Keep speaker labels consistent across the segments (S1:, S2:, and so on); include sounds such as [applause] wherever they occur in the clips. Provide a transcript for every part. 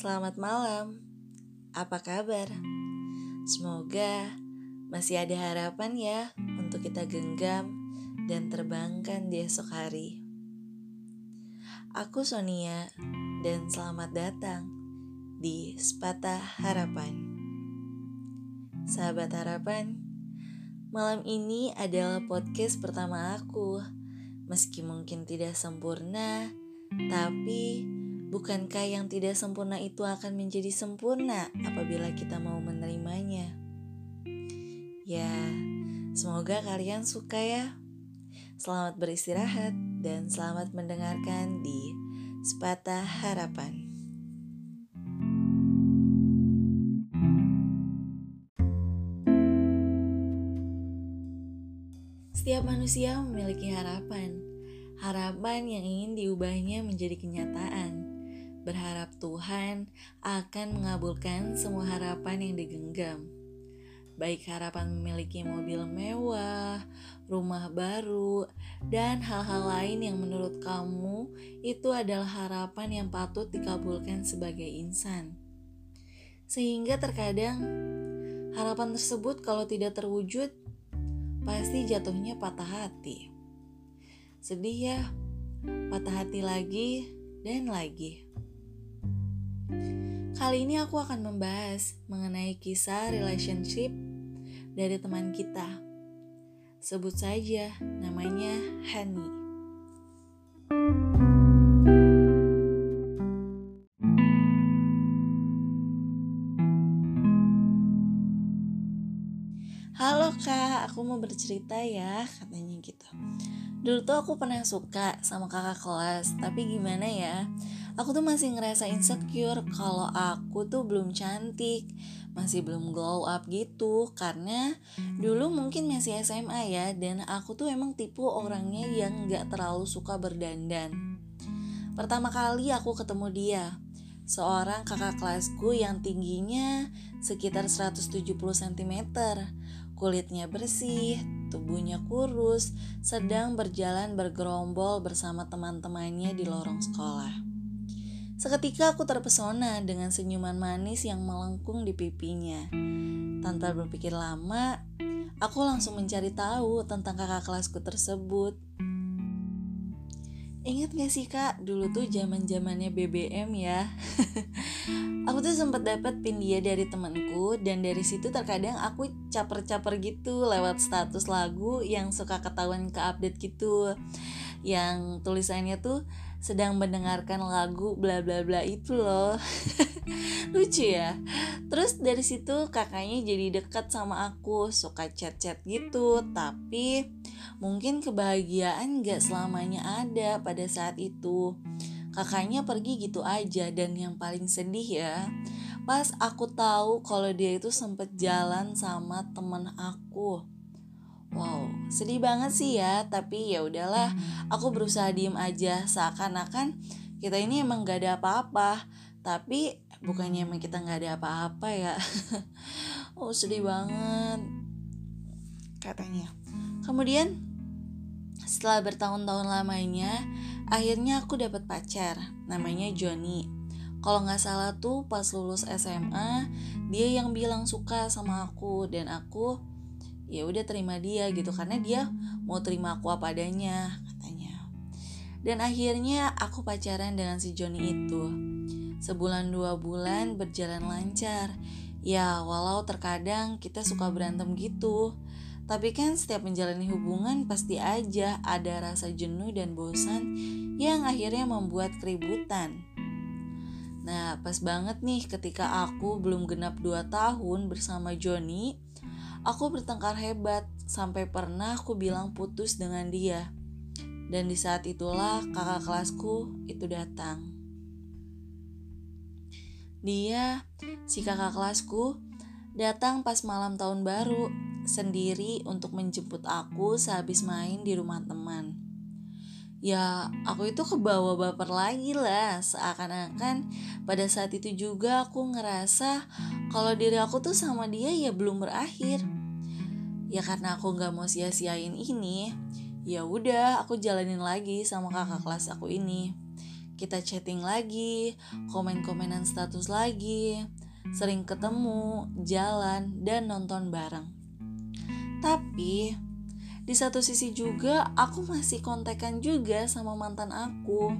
S1: Selamat malam. Apa kabar? Semoga masih ada harapan ya untuk kita genggam dan terbangkan di esok hari. Aku Sonia dan selamat datang di Sepatah Harapan. Sahabat harapan, malam ini adalah podcast pertama aku. Meski mungkin tidak sempurna, tapi Bukankah yang tidak sempurna itu akan menjadi sempurna apabila kita mau menerimanya? Ya, semoga kalian suka ya. Selamat beristirahat dan selamat mendengarkan di Sepatah Harapan. Setiap manusia memiliki harapan, harapan yang ingin diubahnya menjadi kenyataan berharap Tuhan akan mengabulkan semua harapan yang digenggam. Baik harapan memiliki mobil mewah, rumah baru, dan hal-hal lain yang menurut kamu itu adalah harapan yang patut dikabulkan sebagai insan. Sehingga terkadang harapan tersebut kalau tidak terwujud pasti jatuhnya patah hati. Sedih ya, patah hati lagi dan lagi. Kali ini aku akan membahas mengenai kisah relationship dari teman kita. Sebut saja namanya Hani. Halo kak, aku mau bercerita ya, katanya gitu. Dulu tuh aku pernah suka sama kakak kelas, tapi gimana ya? Aku tuh masih ngerasa insecure kalau aku tuh belum cantik masih belum glow up gitu. Karena dulu mungkin masih SMA ya dan aku tuh emang tipe orangnya yang gak terlalu suka berdandan. Pertama kali aku ketemu dia seorang kakak kelasku yang tingginya sekitar 170 cm kulitnya bersih, tubuhnya kurus, sedang berjalan bergerombol bersama teman-temannya di lorong sekolah. Seketika aku terpesona dengan senyuman manis yang melengkung di pipinya. Tanpa berpikir lama, aku langsung mencari tahu tentang kakak kelasku tersebut. Ingat gak sih kak, dulu tuh zaman zamannya BBM ya. [laughs] aku tuh sempat dapat pin dia dari temanku dan dari situ terkadang aku caper-caper gitu lewat status lagu yang suka ketahuan ke update gitu. Yang tulisannya tuh sedang mendengarkan lagu bla bla bla itu loh. [laughs] Lucu ya. Terus dari situ kakaknya jadi dekat sama aku suka chat chat gitu. Tapi mungkin kebahagiaan gak selamanya ada pada saat itu. Kakaknya pergi gitu aja dan yang paling sedih ya pas aku tahu kalau dia itu sempet jalan sama temen aku Wow, sedih banget sih ya, tapi ya udahlah, aku berusaha diem aja seakan-akan kita ini emang gak ada apa-apa. Tapi bukannya emang kita gak ada apa-apa ya. [laughs] oh, sedih banget. Katanya. Kemudian setelah bertahun-tahun lamanya, akhirnya aku dapat pacar, namanya Johnny. Kalau nggak salah tuh pas lulus SMA, dia yang bilang suka sama aku dan aku ya udah terima dia gitu karena dia mau terima aku apa adanya katanya. Dan akhirnya aku pacaran dengan si Joni itu. Sebulan dua bulan berjalan lancar. Ya walau terkadang kita suka berantem gitu. Tapi kan setiap menjalani hubungan pasti aja ada rasa jenuh dan bosan yang akhirnya membuat keributan. Nah, pas banget nih ketika aku belum genap 2 tahun bersama Joni, Aku bertengkar hebat sampai pernah aku bilang putus dengan dia. Dan di saat itulah kakak kelasku itu datang. Dia, si kakak kelasku, datang pas malam tahun baru sendiri untuk menjemput aku sehabis main di rumah teman. Ya, aku itu kebawa baper lagi lah, seakan-akan pada saat itu juga aku ngerasa kalau diri aku tuh sama dia ya belum berakhir. Ya karena aku nggak mau sia-siain ini, ya udah aku jalanin lagi sama kakak kelas aku ini. kita chatting lagi, komen-komenan status lagi, sering ketemu, jalan, dan nonton bareng. Tapi di satu sisi juga aku masih kontekan juga sama mantan aku.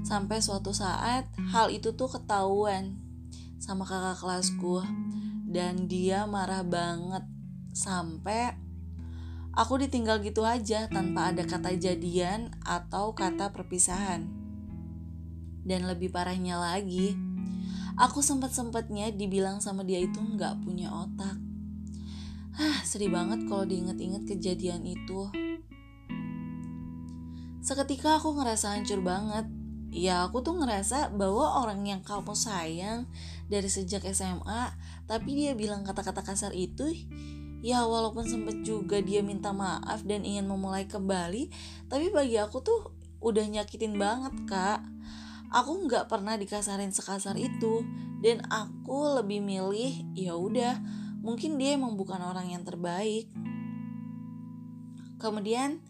S1: Sampai suatu saat hal itu tuh ketahuan sama kakak kelasku dan dia marah banget sampai aku ditinggal gitu aja tanpa ada kata jadian atau kata perpisahan. Dan lebih parahnya lagi, aku sempat-sempatnya dibilang sama dia itu nggak punya otak. Hah, sedih banget kalau diinget-inget kejadian itu. Seketika aku ngerasa hancur banget. Ya aku tuh ngerasa bahwa orang yang kamu sayang dari sejak SMA, tapi dia bilang kata-kata kasar itu, ya walaupun sempet juga dia minta maaf dan ingin memulai kembali, tapi bagi aku tuh udah nyakitin banget kak. Aku nggak pernah dikasarin sekasar itu, dan aku lebih milih ya udah mungkin dia emang bukan orang yang terbaik. Kemudian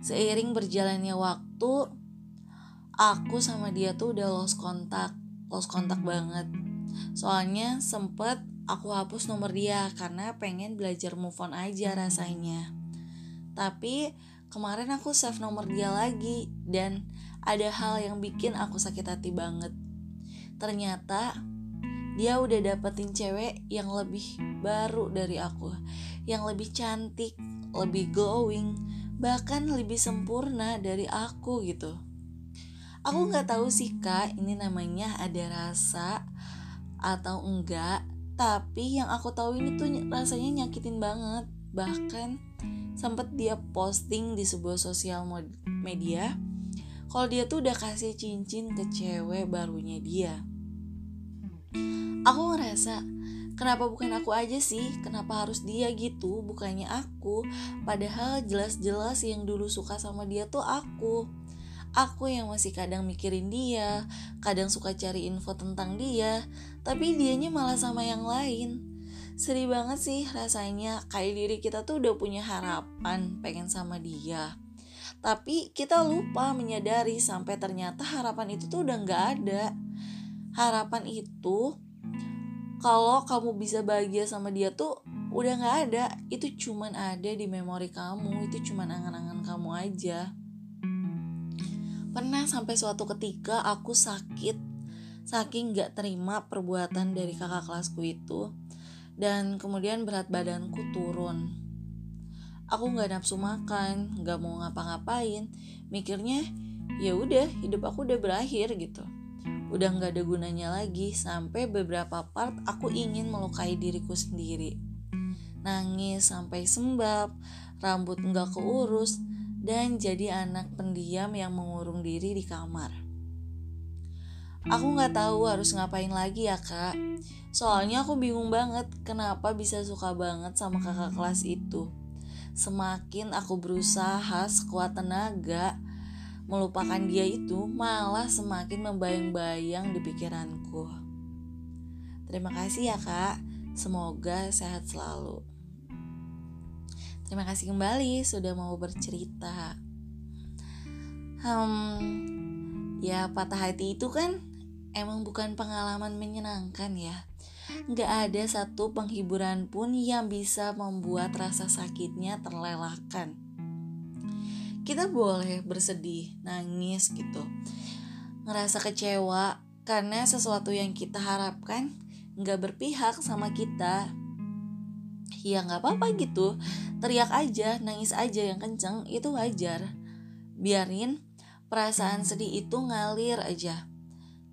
S1: seiring berjalannya waktu, aku sama dia tuh udah lost kontak, lost kontak banget. Soalnya sempet aku hapus nomor dia karena pengen belajar move on aja rasanya. Tapi kemarin aku save nomor dia lagi dan ada hal yang bikin aku sakit hati banget. Ternyata dia udah dapetin cewek yang lebih baru dari aku, yang lebih cantik, lebih glowing, bahkan lebih sempurna dari aku gitu. Aku nggak tahu sih kak, ini namanya ada rasa atau enggak, tapi yang aku tahu ini tuh rasanya nyakitin banget. Bahkan sempet dia posting di sebuah sosial media kalau dia tuh udah kasih cincin ke cewek barunya dia aku ngerasa kenapa bukan aku aja sih? Kenapa harus dia gitu? Bukannya aku. Padahal jelas-jelas yang dulu suka sama dia tuh aku. Aku yang masih kadang mikirin dia kadang suka cari info tentang dia tapi dianya malah sama yang lain. Sedih banget sih rasanya kayak diri kita tuh udah punya harapan pengen sama dia. Tapi kita lupa menyadari sampai ternyata harapan itu tuh udah nggak ada harapan itu kalau kamu bisa bahagia sama dia tuh udah nggak ada. Itu cuman ada di memori kamu itu cuman angan-angan kamu aja. Pernah sampai suatu ketika aku sakit saking nggak terima perbuatan dari kakak kelasku itu dan kemudian berat badanku turun. Aku nggak nafsu makan nggak mau ngapa-ngapain mikirnya ya udah hidup aku udah berakhir gitu udah nggak ada gunanya lagi sampai beberapa part aku ingin melukai diriku sendiri. Nangis sampai sembab rambut nggak keurus dan jadi anak pendiam yang mengurung diri di kamar. Aku nggak tahu harus ngapain lagi ya kak. Soalnya aku bingung banget kenapa bisa suka banget sama kakak kelas itu. Semakin aku berusaha sekuat tenaga melupakan dia itu malah semakin membayang-bayang di pikiranku. Terima kasih ya kak, semoga sehat selalu. Terima kasih kembali sudah mau bercerita. Hmm, ya patah hati itu kan emang bukan pengalaman menyenangkan ya. Gak ada satu penghiburan pun yang bisa membuat rasa sakitnya terlelahkan kita boleh bersedih, nangis gitu. Ngerasa kecewa karena sesuatu yang kita harapkan nggak berpihak sama kita. Ya nggak apa-apa gitu, teriak aja, nangis aja yang kenceng itu wajar. Biarin perasaan sedih itu ngalir aja.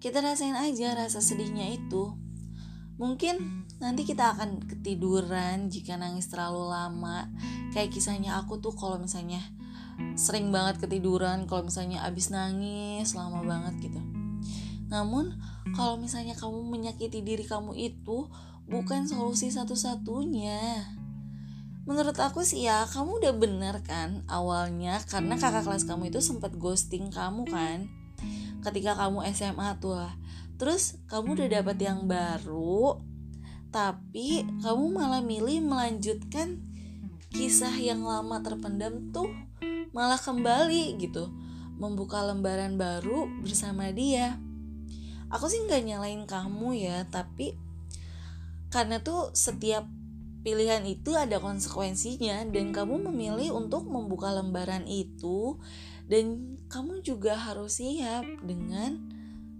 S1: Kita rasain aja rasa sedihnya itu. Mungkin nanti kita akan ketiduran jika nangis terlalu lama. Kayak kisahnya aku tuh kalau misalnya sering banget ketiduran kalau misalnya abis nangis lama banget gitu. Namun kalau misalnya kamu menyakiti diri kamu itu bukan solusi satu-satunya. Menurut aku sih ya kamu udah bener kan awalnya karena kakak kelas kamu itu sempat ghosting kamu kan ketika kamu SMA tuh terus kamu udah dapet yang baru tapi kamu malah milih melanjutkan kisah yang lama terpendam tuh malah kembali gitu membuka lembaran baru bersama dia. Aku sih nggak nyalain kamu ya, tapi karena tuh setiap pilihan itu ada konsekuensinya dan kamu memilih untuk membuka lembaran itu dan kamu juga harus siap dengan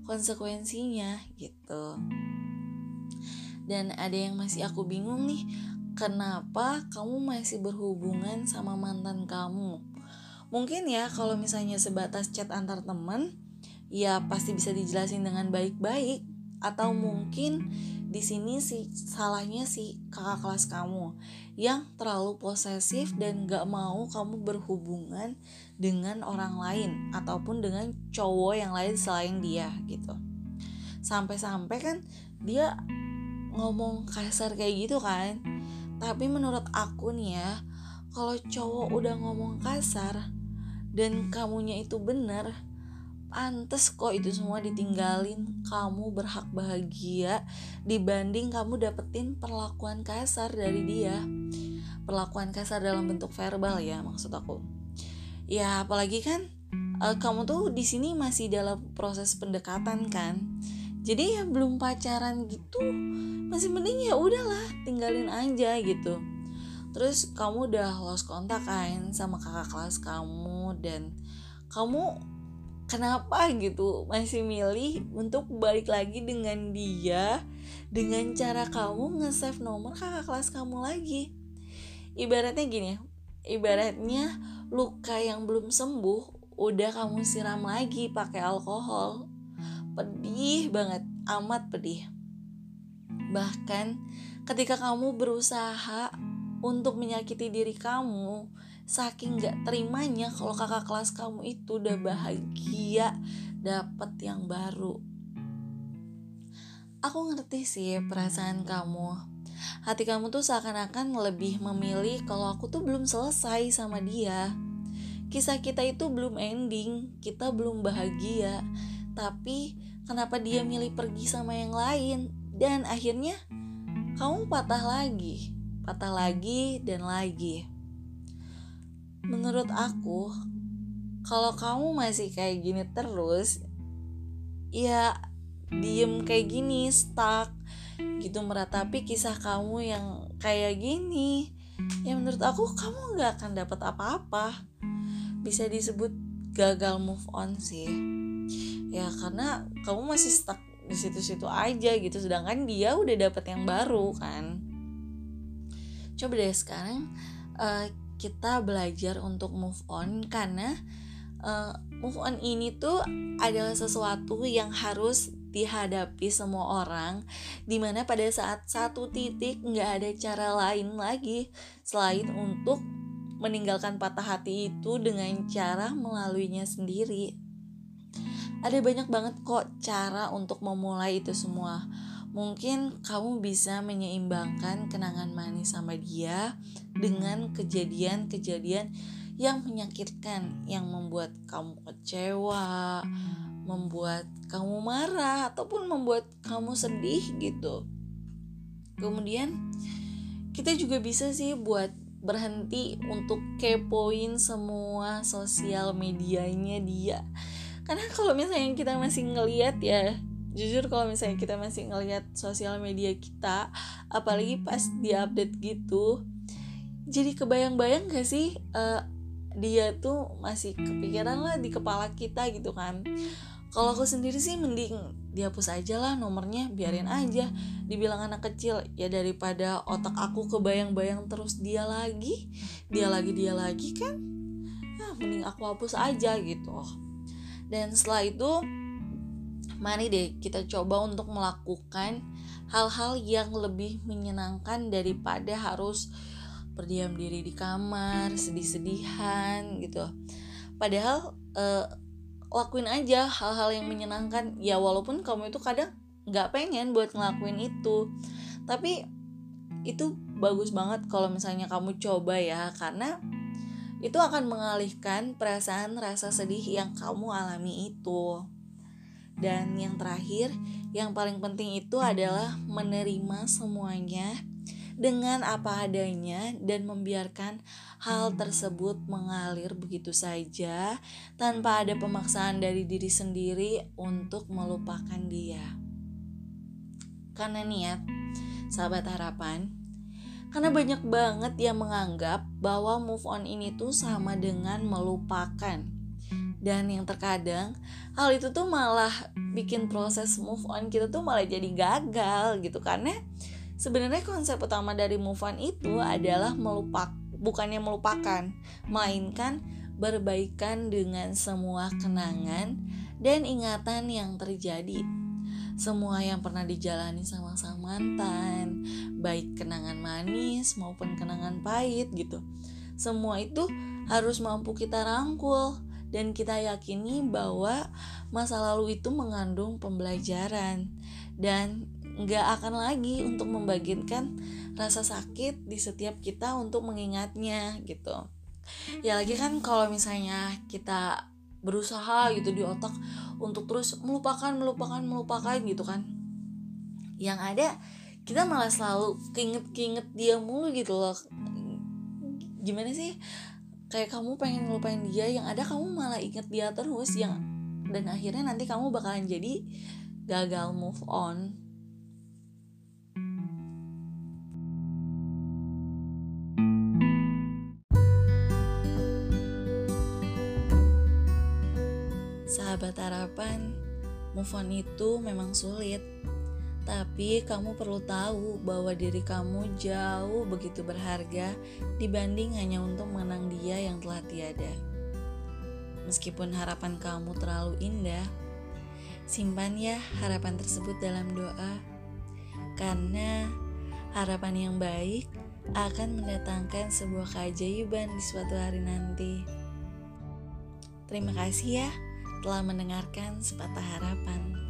S1: konsekuensinya gitu. Dan ada yang masih aku bingung nih, kenapa kamu masih berhubungan sama mantan kamu? Mungkin ya kalau misalnya sebatas chat antar teman, ya pasti bisa dijelasin dengan baik-baik. Atau mungkin di sini sih salahnya si kakak kelas kamu yang terlalu posesif dan gak mau kamu berhubungan dengan orang lain ataupun dengan cowok yang lain selain dia gitu. Sampai-sampai kan dia ngomong kasar kayak gitu kan. Tapi menurut aku nih ya kalau cowok udah ngomong kasar dan kamunya itu bener pantes kok itu semua ditinggalin. Kamu berhak bahagia dibanding kamu dapetin perlakuan kasar dari dia. Perlakuan kasar dalam bentuk verbal ya maksud aku. Ya apalagi kan uh, kamu tuh di sini masih dalam proses pendekatan kan. Jadi ya belum pacaran gitu masih mending ya udahlah tinggalin aja gitu. Terus kamu udah lost kontak kan sama kakak kelas kamu dan kamu kenapa gitu masih milih untuk balik lagi dengan dia dengan cara kamu nge-save nomor kakak kelas kamu lagi? Ibaratnya gini ibaratnya luka yang belum sembuh udah kamu siram lagi pakai alkohol. Pedih banget amat pedih. Bahkan ketika kamu berusaha untuk menyakiti diri kamu saking gak terimanya kalau kakak kelas kamu itu udah bahagia dapet yang baru. Aku ngerti sih perasaan kamu. Hati kamu tuh seakan-akan lebih memilih kalau aku tuh belum selesai sama dia. Kisah kita itu belum ending kita belum bahagia. Tapi kenapa dia milih pergi sama yang lain? Dan akhirnya kamu patah lagi patah lagi dan lagi menurut aku kalau kamu masih kayak gini terus ya diem kayak gini stuck gitu meratapi kisah kamu yang kayak gini ya menurut aku kamu nggak akan dapat apa-apa. Bisa disebut gagal move on sih. Ya karena kamu masih stuck di situ-situ aja gitu sedangkan dia udah dapat yang baru kan. Coba deh sekarang uh, kita belajar untuk move on karena uh, move on ini tuh adalah sesuatu yang harus dihadapi semua orang di mana pada saat satu titik nggak ada cara lain lagi selain untuk meninggalkan patah hati itu dengan cara melaluinya sendiri. Ada banyak banget kok cara untuk memulai itu semua mungkin kamu bisa menyeimbangkan kenangan manis sama dia dengan kejadian-kejadian yang menyakitkan yang membuat kamu kecewa, membuat kamu marah ataupun membuat kamu sedih gitu. Kemudian kita juga bisa sih buat berhenti untuk kepoin semua sosial medianya dia. Karena kalau misalnya kita masih ngeliat ya jujur kalau misalnya kita masih ngelihat sosial media kita apalagi pas di update gitu jadi kebayang-bayang gak sih uh, dia tuh masih kepikiran lah di kepala kita gitu kan. Kalau aku sendiri sih mending dihapus aja lah nomornya biarin aja. Dibilang anak kecil ya daripada otak aku kebayang-bayang terus dia lagi dia lagi dia lagi kan nah, mending aku hapus aja gitu. Dan setelah itu mari deh kita coba untuk melakukan hal-hal yang lebih menyenangkan daripada harus berdiam diri di kamar, sedih-sedihan gitu. Padahal eh, lakuin aja hal-hal yang menyenangkan ya walaupun kamu itu kadang nggak pengen buat ngelakuin itu tapi itu bagus banget kalau misalnya kamu coba ya karena itu akan mengalihkan perasaan rasa sedih yang kamu alami itu. Dan yang terakhir, yang paling penting itu adalah menerima semuanya dengan apa adanya dan membiarkan hal tersebut mengalir begitu saja tanpa ada pemaksaan dari diri sendiri untuk melupakan dia. Karena niat, sahabat harapan, karena banyak banget yang menganggap bahwa move on ini tuh sama dengan melupakan. Dan yang terkadang hal itu tuh malah bikin proses move on kita tuh malah jadi gagal gitu. Karena sebenarnya konsep utama dari move on itu adalah melupak bukannya melupakan melainkan berbaikan dengan semua kenangan dan ingatan yang terjadi. Semua yang pernah dijalani sama sang mantan baik kenangan manis maupun kenangan pahit gitu. Semua itu harus mampu kita rangkul dan kita yakini bahwa masa lalu itu mengandung pembelajaran. Dan nggak akan lagi untuk membagikan rasa sakit di setiap kita untuk mengingatnya gitu. Ya lagi kan kalau misalnya kita berusaha gitu di otak untuk terus melupakan melupakan melupakan gitu kan. Yang ada kita malah selalu keinget keinget dia mulu gitu loh. Gimana sih kayak kamu pengen ngelupain dia yang ada kamu malah inget dia terus yang dan akhirnya nanti kamu bakalan jadi gagal move on Sahabat harapan, move on itu memang sulit. Tapi kamu perlu tahu bahwa diri kamu jauh begitu berharga dibanding hanya untuk mengenang dia yang telah tiada. Meskipun harapan kamu terlalu indah, simpan ya harapan tersebut dalam doa. Karena harapan yang baik akan mendatangkan sebuah keajaiban di suatu hari nanti. Terima kasih ya telah mendengarkan sepatah harapan.